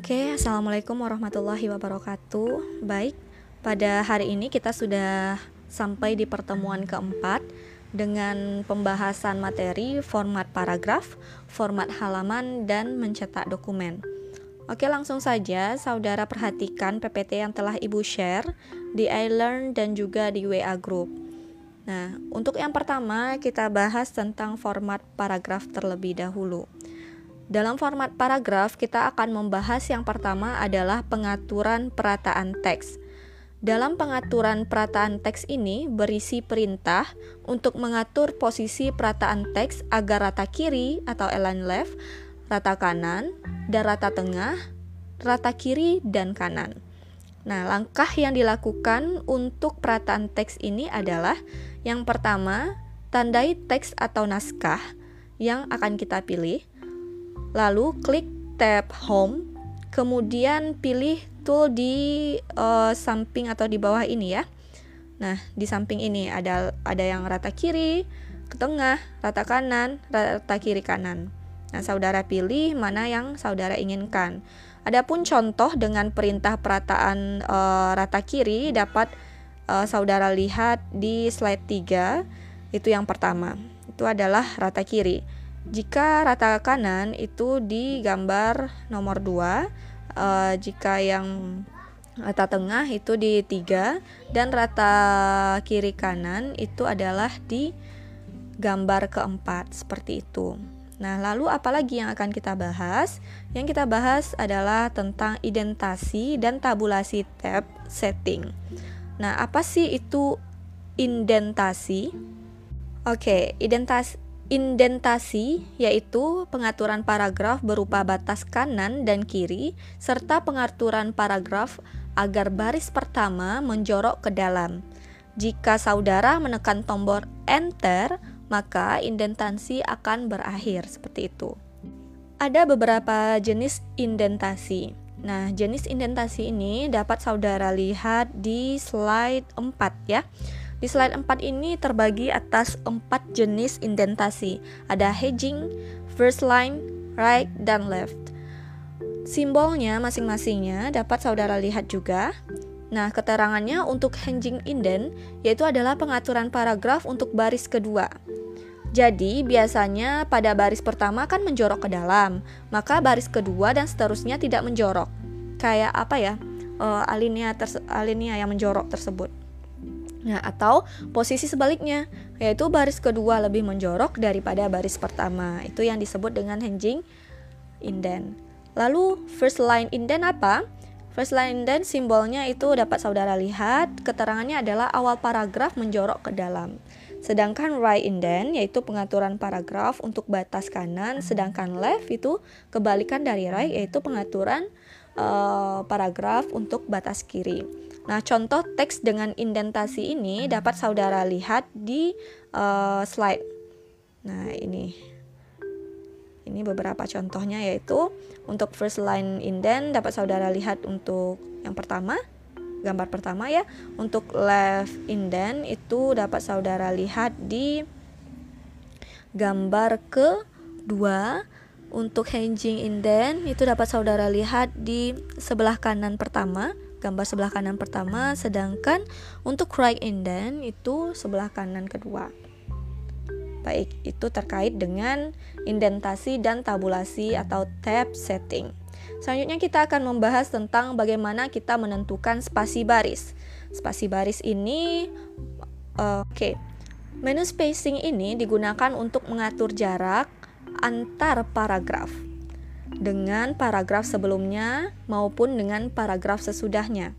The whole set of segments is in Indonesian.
Oke, Assalamualaikum warahmatullahi wabarakatuh. Baik, pada hari ini kita sudah sampai di pertemuan keempat Dengan pembahasan materi format paragraf, format halaman, dan mencetak dokumen. Oke, langsung saja saudara perhatikan PPT yang telah Ibu share di iLearn dan juga di WA Group. Nah, untuk yang pertama kita bahas tentang format paragraf terlebih dahulu dalam format paragraf, kita akan membahas yang pertama adalah pengaturan perataan teks. Dalam pengaturan perataan teks ini berisi perintah untuk mengatur posisi perataan teks agar rata kiri atau align left, rata kanan, dan rata tengah, rata kiri dan kanan. Nah, langkah yang dilakukan untuk perataan teks ini adalah yang pertama, tandai teks atau naskah yang akan kita pilih. Lalu klik tab Home, kemudian pilih tool di uh, samping atau di bawah ini ya. Nah, di samping ini ada ada yang rata kiri, ke tengah, rata kanan, rata kiri kanan. Nah, saudara pilih mana yang saudara inginkan. Adapun contoh dengan perintah perataan uh, rata kiri dapat uh, saudara lihat di slide 3. Itu yang pertama. Itu adalah rata kiri. Jika rata kanan itu di gambar nomor 2, uh, eh, jika yang rata tengah itu di 3 dan rata kiri kanan itu adalah di gambar keempat seperti itu. Nah, lalu apalagi yang akan kita bahas? Yang kita bahas adalah tentang indentasi dan tabulasi tab setting. Nah, apa sih itu indentasi? Oke, indentasi Indentasi yaitu pengaturan paragraf berupa batas kanan dan kiri serta pengaturan paragraf agar baris pertama menjorok ke dalam. Jika saudara menekan tombol enter, maka indentasi akan berakhir seperti itu. Ada beberapa jenis indentasi. Nah, jenis indentasi ini dapat saudara lihat di slide 4 ya. Di slide 4 ini terbagi atas 4 jenis indentasi. Ada hedging, first line, right, dan left. Simbolnya masing-masingnya dapat saudara lihat juga. Nah, keterangannya untuk hedging indent yaitu adalah pengaturan paragraf untuk baris kedua. Jadi, biasanya pada baris pertama kan menjorok ke dalam, maka baris kedua dan seterusnya tidak menjorok. Kayak apa ya? Uh, alinea, alinea yang menjorok tersebut. Nah, atau posisi sebaliknya, yaitu baris kedua lebih menjorok daripada baris pertama. Itu yang disebut dengan hinging indent. Lalu first line indent apa? First line indent simbolnya itu dapat saudara lihat, keterangannya adalah awal paragraf menjorok ke dalam. Sedangkan right indent yaitu pengaturan paragraf untuk batas kanan, sedangkan left itu kebalikan dari right yaitu pengaturan uh, paragraf untuk batas kiri. Nah, contoh teks dengan indentasi ini dapat saudara lihat di uh, slide. Nah, ini. Ini beberapa contohnya yaitu untuk first line indent dapat saudara lihat untuk yang pertama, gambar pertama ya. Untuk left indent itu dapat saudara lihat di gambar kedua. Untuk hinging indent itu dapat saudara lihat di sebelah kanan pertama gambar sebelah kanan pertama sedangkan untuk right indent itu sebelah kanan kedua. Baik itu terkait dengan indentasi dan tabulasi atau tab setting. Selanjutnya kita akan membahas tentang bagaimana kita menentukan spasi baris. Spasi baris ini uh, oke. Okay. menu spacing ini digunakan untuk mengatur jarak antar paragraf dengan paragraf sebelumnya maupun dengan paragraf sesudahnya.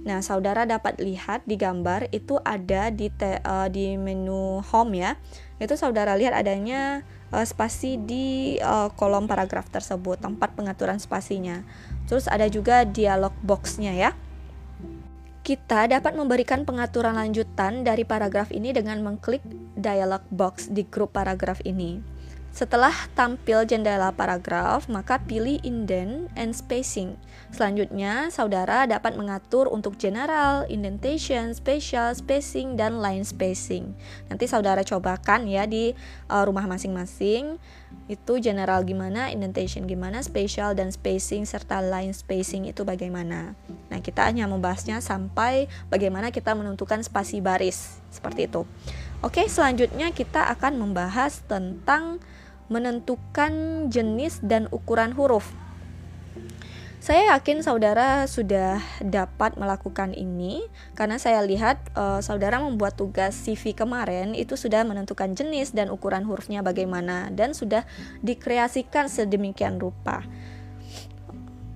Nah, saudara dapat lihat di gambar itu ada di te, uh, di menu home ya. Itu saudara lihat adanya uh, spasi di uh, kolom paragraf tersebut, tempat pengaturan spasinya. Terus ada juga dialog boxnya ya. Kita dapat memberikan pengaturan lanjutan dari paragraf ini dengan mengklik dialog box di grup paragraf ini. Setelah tampil jendela paragraf, maka pilih indent and spacing. Selanjutnya, saudara dapat mengatur untuk general, indentation, special, spacing, dan line spacing. Nanti saudara cobakan ya di uh, rumah masing-masing. Itu general gimana, indentation gimana, special dan spacing serta line spacing itu bagaimana. Nah, kita hanya membahasnya sampai bagaimana kita menentukan spasi baris seperti itu. Oke, selanjutnya kita akan membahas tentang menentukan jenis dan ukuran huruf. Saya yakin saudara sudah dapat melakukan ini karena saya lihat uh, saudara membuat tugas CV kemarin itu sudah menentukan jenis dan ukuran hurufnya bagaimana dan sudah dikreasikan sedemikian rupa.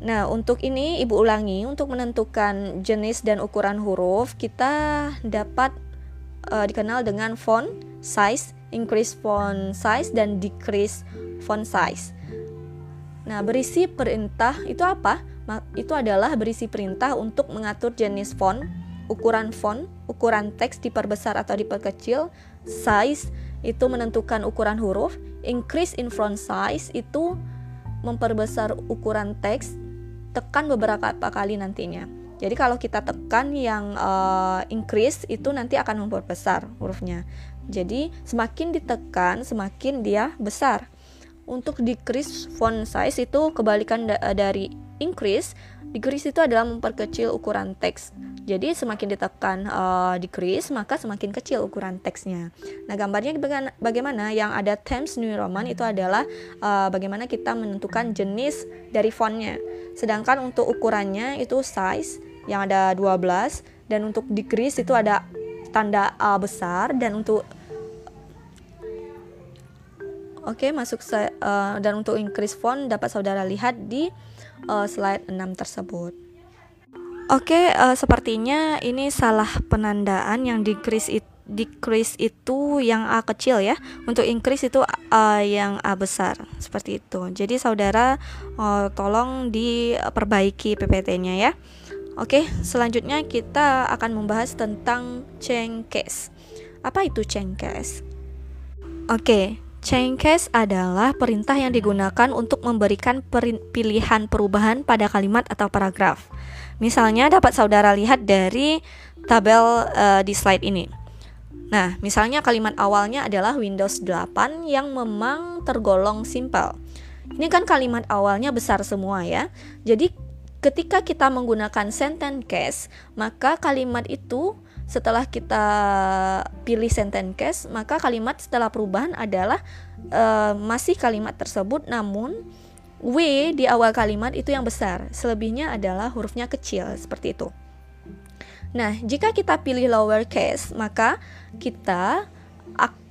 Nah, untuk ini Ibu ulangi untuk menentukan jenis dan ukuran huruf kita dapat uh, dikenal dengan font, size, increase font size dan decrease font size. Nah, berisi perintah itu apa? Itu adalah berisi perintah untuk mengatur jenis font, ukuran font, ukuran teks diperbesar atau diperkecil, size itu menentukan ukuran huruf, increase in font size itu memperbesar ukuran teks, tekan beberapa kali nantinya. Jadi kalau kita tekan yang uh, increase itu nanti akan memperbesar hurufnya. Jadi semakin ditekan semakin dia besar. Untuk decrease font size itu kebalikan da dari increase. Decrease itu adalah memperkecil ukuran teks. Jadi semakin ditekan uh, decrease maka semakin kecil ukuran teksnya. Nah gambarnya bagaimana? Yang ada Times New Roman itu adalah uh, bagaimana kita menentukan jenis dari fontnya. Sedangkan untuk ukurannya itu size yang ada 12 dan untuk decrease itu ada tanda A besar dan untuk Oke, okay, masuk uh, dan untuk increase font dapat saudara lihat di uh, slide 6 tersebut. Oke, okay, uh, sepertinya ini salah penandaan yang decrease it, decrease itu yang A kecil ya. Untuk increase itu uh, yang A besar, seperti itu. Jadi saudara uh, tolong diperbaiki PPT-nya ya. Oke, selanjutnya kita akan membahas tentang case. Apa itu case? Oke, case adalah perintah yang digunakan untuk memberikan pilihan perubahan pada kalimat atau paragraf. Misalnya dapat saudara lihat dari tabel uh, di slide ini. Nah, misalnya kalimat awalnya adalah Windows 8 yang memang tergolong simple. Ini kan kalimat awalnya besar semua ya. Jadi ketika kita menggunakan sentence case, maka kalimat itu setelah kita pilih sentence case, maka kalimat setelah perubahan adalah uh, masih kalimat tersebut namun W di awal kalimat itu yang besar, selebihnya adalah hurufnya kecil seperti itu. Nah, jika kita pilih lower case, maka kita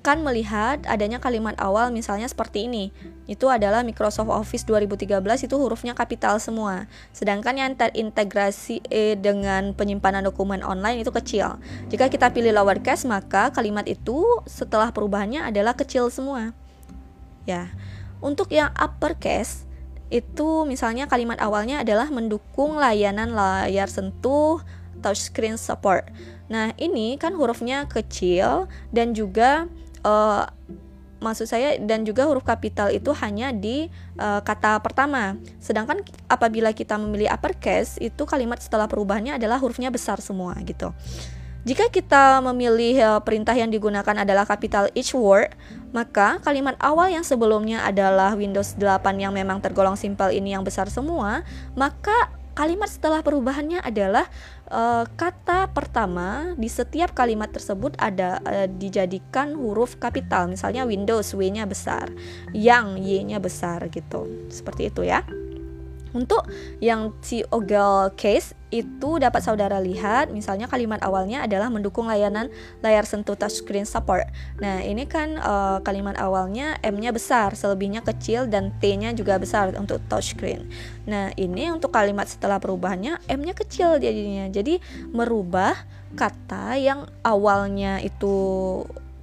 akan melihat adanya kalimat awal misalnya seperti ini. Itu adalah Microsoft Office 2013 itu hurufnya kapital semua. Sedangkan yang terintegrasi e dengan penyimpanan dokumen online itu kecil. Jika kita pilih lowercase maka kalimat itu setelah perubahannya adalah kecil semua. Ya. Untuk yang uppercase itu misalnya kalimat awalnya adalah mendukung layanan layar sentuh touchscreen support. Nah, ini kan hurufnya kecil dan juga uh, maksud saya dan juga huruf kapital itu hanya di uh, kata pertama. Sedangkan apabila kita memilih uppercase itu kalimat setelah perubahannya adalah hurufnya besar semua gitu. Jika kita memilih uh, perintah yang digunakan adalah capital each word, maka kalimat awal yang sebelumnya adalah Windows 8 yang memang tergolong simple ini yang besar semua, maka kalimat setelah perubahannya adalah uh, kata pertama di setiap kalimat tersebut ada uh, dijadikan huruf kapital. Misalnya Windows W-nya besar. Yang Y-nya besar gitu. Seperti itu ya. Untuk yang si Ogel case itu dapat saudara lihat misalnya kalimat awalnya adalah mendukung layanan layar sentuh touchscreen support. Nah, ini kan uh, kalimat awalnya M-nya besar, selebihnya kecil dan T-nya juga besar untuk touchscreen. Nah, ini untuk kalimat setelah perubahannya M-nya kecil jadinya. Jadi merubah kata yang awalnya itu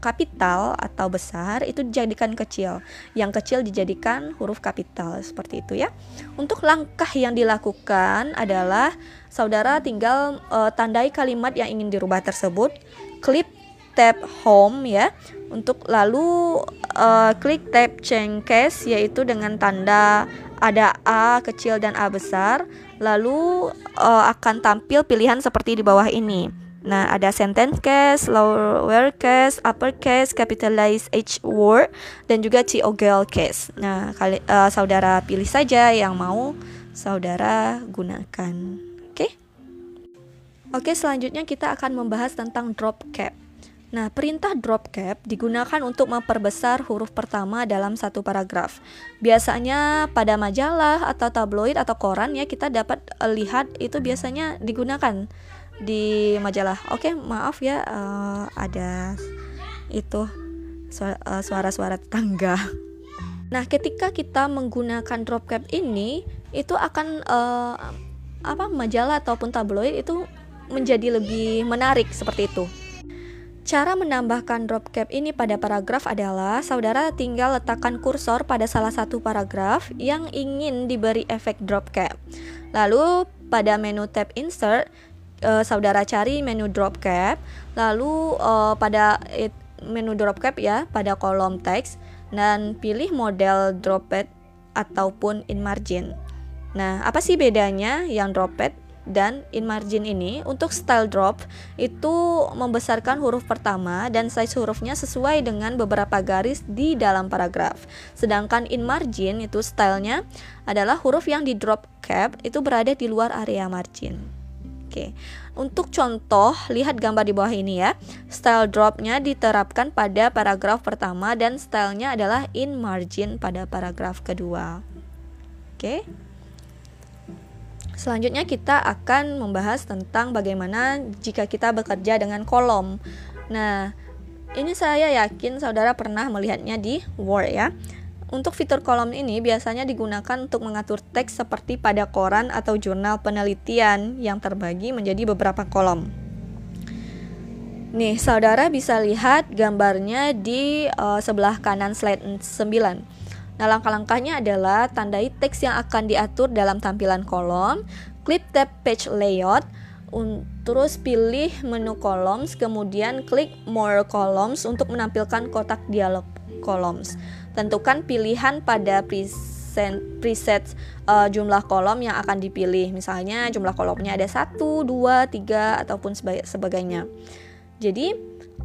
kapital atau besar itu dijadikan kecil. Yang kecil dijadikan huruf kapital seperti itu ya. Untuk langkah yang dilakukan adalah saudara tinggal uh, tandai kalimat yang ingin dirubah tersebut, klik tab home ya untuk lalu uh, klik tab change case yaitu dengan tanda ada A kecil dan A besar lalu uh, akan tampil pilihan seperti di bawah ini Nah, ada sentence case, lower case, upper case, capitalize H word, dan juga TOGL case. Nah, kali, uh, saudara pilih saja yang mau saudara gunakan. Oke? Okay? Oke, selanjutnya kita akan membahas tentang drop cap. Nah, perintah drop cap digunakan untuk memperbesar huruf pertama dalam satu paragraf. Biasanya pada majalah atau tabloid atau koran ya kita dapat uh, lihat itu biasanya digunakan di majalah. Oke, maaf ya uh, ada itu eh, suara-suara tetangga. Nah, ketika kita menggunakan drop cap ini, itu akan uh, apa majalah ataupun tabloid itu menjadi lebih menarik seperti itu. Cara menambahkan drop cap ini pada paragraf adalah saudara tinggal letakkan kursor pada salah satu paragraf yang ingin diberi efek drop cap. Lalu pada menu tab insert, uh, saudara cari menu drop cap, lalu uh, pada it, menu drop cap ya pada kolom teks dan pilih model drop pad ataupun in margin. Nah, apa sih bedanya yang drop pad dan in margin ini untuk style drop itu membesarkan huruf pertama dan size hurufnya sesuai dengan beberapa garis di dalam paragraf. Sedangkan in margin itu stylenya adalah huruf yang di drop cap itu berada di luar area margin. Oke, untuk contoh lihat gambar di bawah ini ya. Style dropnya diterapkan pada paragraf pertama dan stylenya adalah in margin pada paragraf kedua. Oke. Selanjutnya kita akan membahas tentang bagaimana jika kita bekerja dengan kolom. Nah, ini saya yakin saudara pernah melihatnya di Word ya. Untuk fitur kolom ini biasanya digunakan untuk mengatur teks seperti pada koran atau jurnal penelitian yang terbagi menjadi beberapa kolom. Nih, saudara bisa lihat gambarnya di uh, sebelah kanan slide 9. Nah, langkah-langkahnya adalah tandai teks yang akan diatur dalam tampilan kolom, klik tab page layout, terus pilih menu columns, kemudian klik more columns untuk menampilkan kotak dialog columns. Tentukan pilihan pada preset, preset uh, jumlah kolom yang akan dipilih. Misalnya jumlah kolomnya ada 1, 2, 3 ataupun sebagainya. Jadi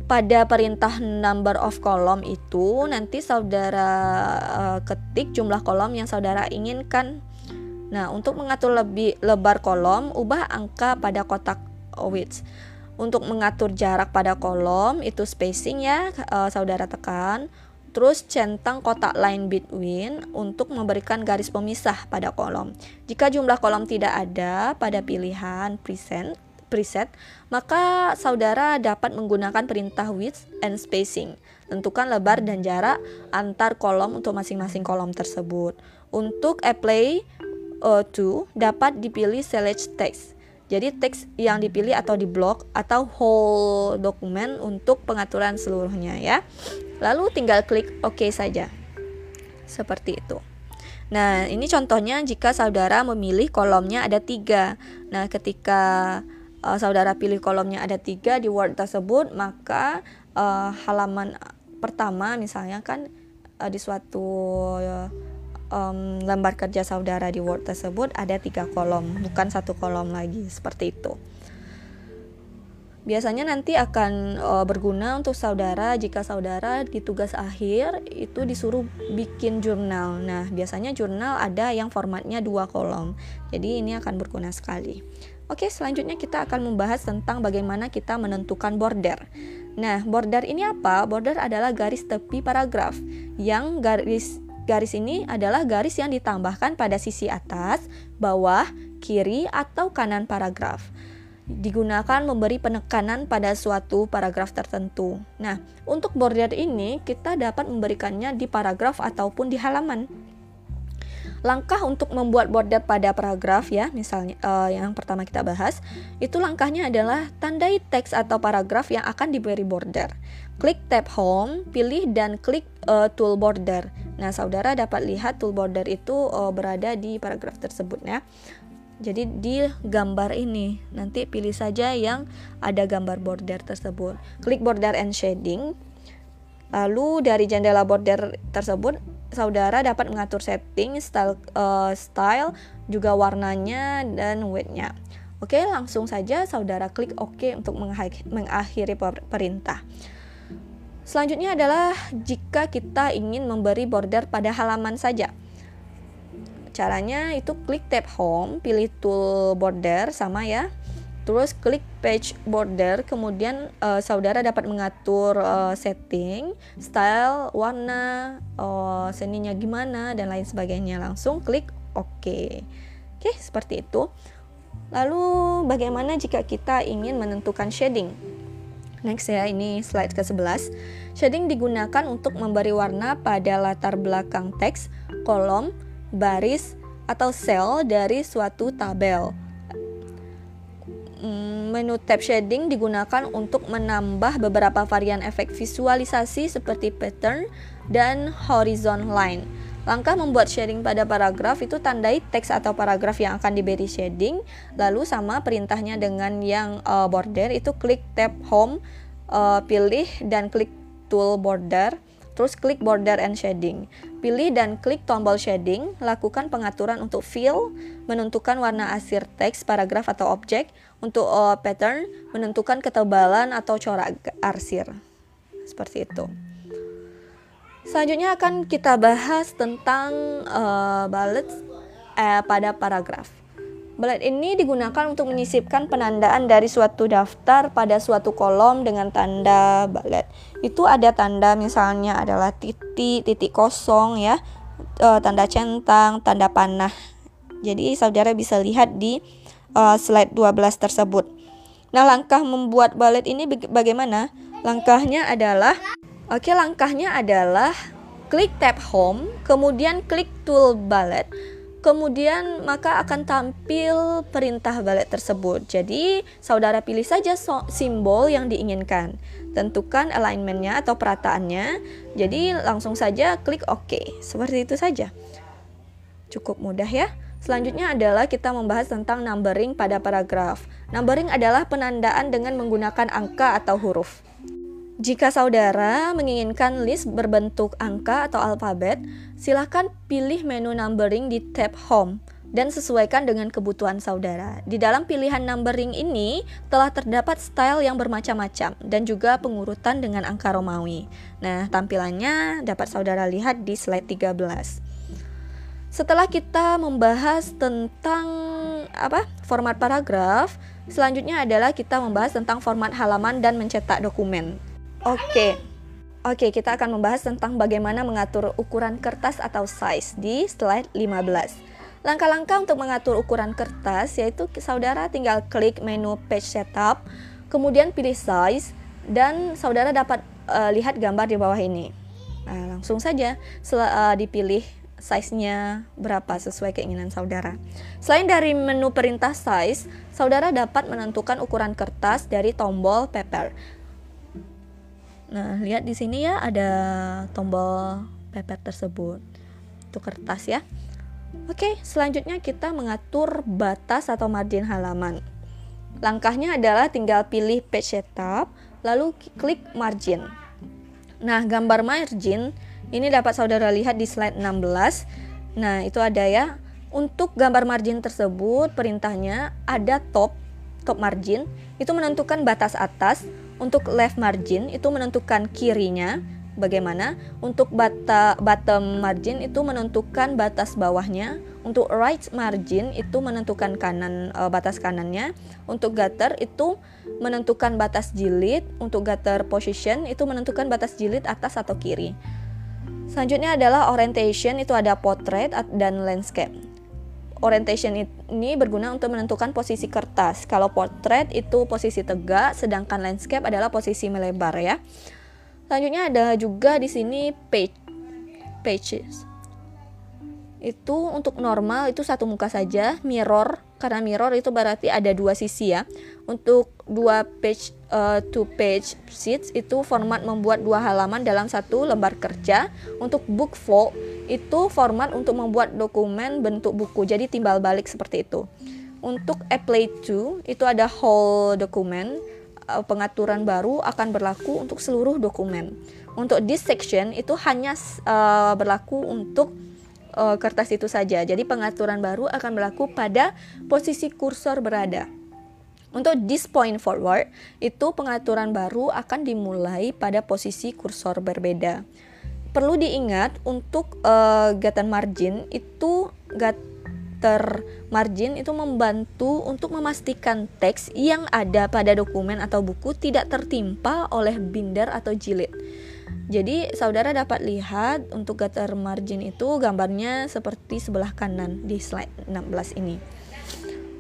pada perintah number of column itu nanti saudara uh, ketik jumlah kolom yang saudara inginkan. Nah, untuk mengatur lebih lebar kolom, ubah angka pada kotak width. Untuk mengatur jarak pada kolom itu spacing ya, uh, saudara tekan. Terus centang kotak line between untuk memberikan garis pemisah pada kolom. Jika jumlah kolom tidak ada pada pilihan present, preset, maka saudara dapat menggunakan perintah width and spacing. Tentukan lebar dan jarak antar kolom untuk masing-masing kolom tersebut. Untuk apply uh, to dapat dipilih select text. Jadi teks yang dipilih atau di blok atau whole dokumen untuk pengaturan seluruhnya ya. Lalu tinggal klik OK saja. Seperti itu. Nah, ini contohnya jika saudara memilih kolomnya ada tiga. Nah, ketika uh, saudara pilih kolomnya ada tiga di Word tersebut, maka uh, halaman pertama misalnya kan uh, di suatu uh, um, lembar kerja saudara di Word tersebut ada tiga kolom, bukan satu kolom lagi seperti itu. Biasanya nanti akan uh, berguna untuk saudara jika saudara di tugas akhir itu disuruh bikin jurnal. Nah, biasanya jurnal ada yang formatnya dua kolom. Jadi ini akan berguna sekali. Oke, selanjutnya kita akan membahas tentang bagaimana kita menentukan border. Nah, border ini apa? Border adalah garis tepi paragraf. Yang garis garis ini adalah garis yang ditambahkan pada sisi atas, bawah, kiri, atau kanan paragraf. Digunakan memberi penekanan pada suatu paragraf tertentu. Nah, untuk border ini kita dapat memberikannya di paragraf ataupun di halaman. Langkah untuk membuat border pada paragraf ya, misalnya uh, yang pertama kita bahas, itu langkahnya adalah tandai teks atau paragraf yang akan diberi border. Klik tab home, pilih dan klik uh, tool border. Nah, saudara dapat lihat tool border itu uh, berada di paragraf tersebut ya. Jadi di gambar ini nanti pilih saja yang ada gambar border tersebut. Klik border and shading. Lalu dari jendela border tersebut saudara dapat mengatur setting, style, uh, style juga warnanya dan weight-nya. Oke, langsung saja saudara klik OK untuk mengakhiri perintah. Selanjutnya adalah jika kita ingin memberi border pada halaman saja. Caranya itu klik tab home, pilih tool border sama ya. Terus klik page border, kemudian uh, saudara dapat mengatur uh, setting, style, warna, uh, seninya gimana dan lain sebagainya. Langsung klik OK. Oke, seperti itu. Lalu bagaimana jika kita ingin menentukan shading? Next ya, ini slide ke-11. Shading digunakan untuk memberi warna pada latar belakang teks, kolom, baris, atau sel dari suatu tabel. Hmm, menu tab shading digunakan untuk menambah beberapa varian efek visualisasi seperti pattern dan horizon line. Langkah membuat shading pada paragraf itu tandai teks atau paragraf yang akan diberi shading, lalu sama perintahnya dengan yang uh, border itu klik tab home, uh, pilih dan klik tool border Terus klik border and shading. Pilih dan klik tombol shading, lakukan pengaturan untuk fill, menentukan warna asir teks, paragraf atau objek, untuk uh, pattern, menentukan ketebalan atau corak arsir. Seperti itu. Selanjutnya akan kita bahas tentang uh, bullets uh, pada paragraf. Bullet ini digunakan untuk menyisipkan penandaan dari suatu daftar pada suatu kolom dengan tanda bullet. Itu ada tanda misalnya adalah titik, titik kosong ya, e, tanda centang, tanda panah. Jadi saudara bisa lihat di e, slide 12 tersebut. Nah, langkah membuat bullet ini bagaimana? Langkahnya adalah Oke, langkahnya adalah klik tab home, kemudian klik tool bullet kemudian maka akan tampil perintah balik tersebut. Jadi, saudara pilih saja simbol yang diinginkan. Tentukan alignmentnya atau perataannya. Jadi, langsung saja klik OK. Seperti itu saja. Cukup mudah ya. Selanjutnya adalah kita membahas tentang numbering pada paragraf. Numbering adalah penandaan dengan menggunakan angka atau huruf. Jika saudara menginginkan list berbentuk angka atau alfabet, silakan pilih menu numbering di tab Home dan sesuaikan dengan kebutuhan saudara. Di dalam pilihan numbering ini telah terdapat style yang bermacam-macam dan juga pengurutan dengan angka Romawi. Nah, tampilannya dapat saudara lihat di slide 13. Setelah kita membahas tentang apa? format paragraf, selanjutnya adalah kita membahas tentang format halaman dan mencetak dokumen. Oke. Oke, kita akan membahas tentang bagaimana mengatur ukuran kertas atau size di slide 15. Langkah-langkah untuk mengatur ukuran kertas yaitu saudara tinggal klik menu page setup, kemudian pilih size dan saudara dapat uh, lihat gambar di bawah ini. Nah, langsung saja uh, dipilih size-nya berapa sesuai keinginan saudara. Selain dari menu perintah size, saudara dapat menentukan ukuran kertas dari tombol paper. Nah, lihat di sini ya ada tombol pepet tersebut. Itu kertas ya. Oke, selanjutnya kita mengatur batas atau margin halaman. Langkahnya adalah tinggal pilih page setup, lalu klik margin. Nah, gambar margin ini dapat saudara lihat di slide 16. Nah, itu ada ya. Untuk gambar margin tersebut, perintahnya ada top, top margin, itu menentukan batas atas, untuk left margin itu menentukan kirinya bagaimana. Untuk bata, bottom margin itu menentukan batas bawahnya. Untuk right margin itu menentukan kanan e, batas kanannya. Untuk gutter itu menentukan batas jilid. Untuk gutter position itu menentukan batas jilid atas atau kiri. Selanjutnya adalah orientation itu ada portrait dan landscape orientation ini berguna untuk menentukan posisi kertas. Kalau portrait itu posisi tegak, sedangkan landscape adalah posisi melebar ya. Selanjutnya ada juga di sini page pages. Itu untuk normal itu satu muka saja, mirror karena mirror itu berarti ada dua sisi ya. Untuk dua page uh, two page sheets itu format membuat dua halaman dalam satu lembar kerja. Untuk book fold itu format untuk membuat dokumen bentuk buku. Jadi timbal balik seperti itu. Untuk apply to itu ada whole dokumen uh, pengaturan baru akan berlaku untuk seluruh dokumen. Untuk this section itu hanya uh, berlaku untuk uh, kertas itu saja. Jadi pengaturan baru akan berlaku pada posisi kursor berada. Untuk this point forward, itu pengaturan baru akan dimulai pada posisi kursor berbeda. Perlu diingat untuk uh, gatan margin itu gater margin itu membantu untuk memastikan teks yang ada pada dokumen atau buku tidak tertimpa oleh binder atau jilid. Jadi saudara dapat lihat untuk gater margin itu gambarnya seperti sebelah kanan di slide 16 ini.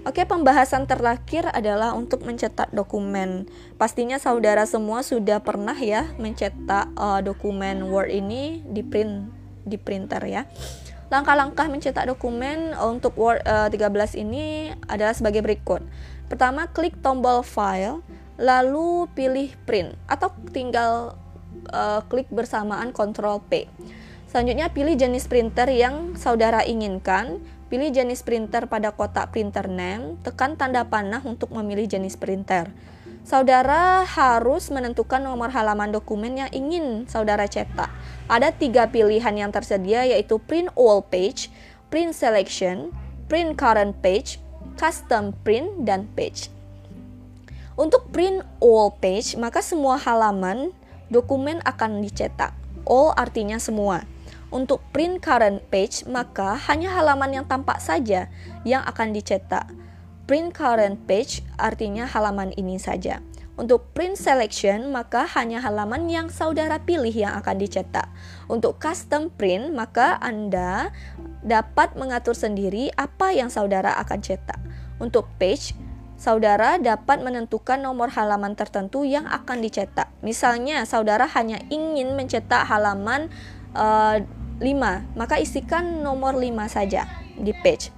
Oke, pembahasan terakhir adalah untuk mencetak dokumen. Pastinya saudara semua sudah pernah ya mencetak uh, dokumen Word ini di print di printer ya. Langkah-langkah mencetak dokumen untuk Word uh, 13 ini adalah sebagai berikut. Pertama, klik tombol file, lalu pilih print atau tinggal uh, klik bersamaan Ctrl P. Selanjutnya pilih jenis printer yang saudara inginkan Pilih jenis printer pada kotak printer name, tekan tanda panah untuk memilih jenis printer. Saudara harus menentukan nomor halaman dokumen yang ingin saudara cetak. Ada tiga pilihan yang tersedia yaitu print all page, print selection, print current page, custom print, dan page. Untuk print all page, maka semua halaman dokumen akan dicetak. All artinya semua. Untuk print current page, maka hanya halaman yang tampak saja yang akan dicetak. Print current page artinya halaman ini saja. Untuk print selection, maka hanya halaman yang saudara pilih yang akan dicetak. Untuk custom print, maka Anda dapat mengatur sendiri apa yang saudara akan cetak. Untuk page, saudara dapat menentukan nomor halaman tertentu yang akan dicetak. Misalnya, saudara hanya ingin mencetak halaman uh, 5, maka isikan nomor 5 saja di page.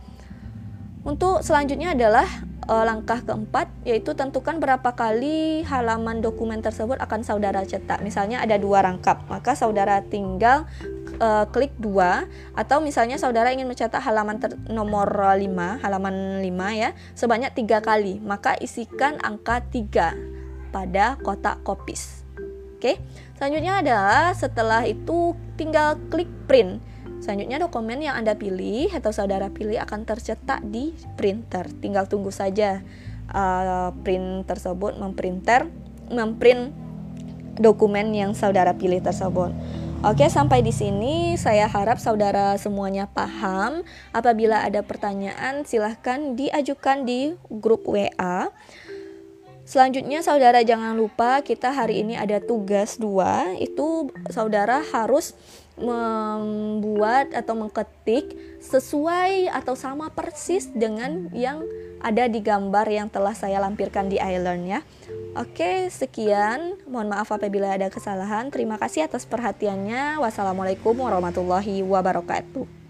Untuk selanjutnya adalah e, langkah keempat yaitu tentukan berapa kali halaman dokumen tersebut akan saudara cetak. Misalnya ada dua rangkap, maka saudara tinggal e, klik dua atau misalnya saudara ingin mencetak halaman ter, nomor 5, halaman 5 ya, sebanyak tiga kali, maka isikan angka 3 pada kotak kopis. Oke. Selanjutnya adalah setelah itu tinggal klik print. Selanjutnya dokumen yang Anda pilih atau saudara pilih akan tercetak di printer. Tinggal tunggu saja uh, print tersebut memprinter memprint dokumen yang saudara pilih tersebut. Oke, sampai di sini saya harap saudara semuanya paham. Apabila ada pertanyaan, silahkan diajukan di grup WA. Selanjutnya saudara jangan lupa kita hari ini ada tugas dua itu saudara harus membuat atau mengketik sesuai atau sama persis dengan yang ada di gambar yang telah saya lampirkan di iLearn ya. Oke, sekian. Mohon maaf apabila ada kesalahan. Terima kasih atas perhatiannya. Wassalamualaikum warahmatullahi wabarakatuh.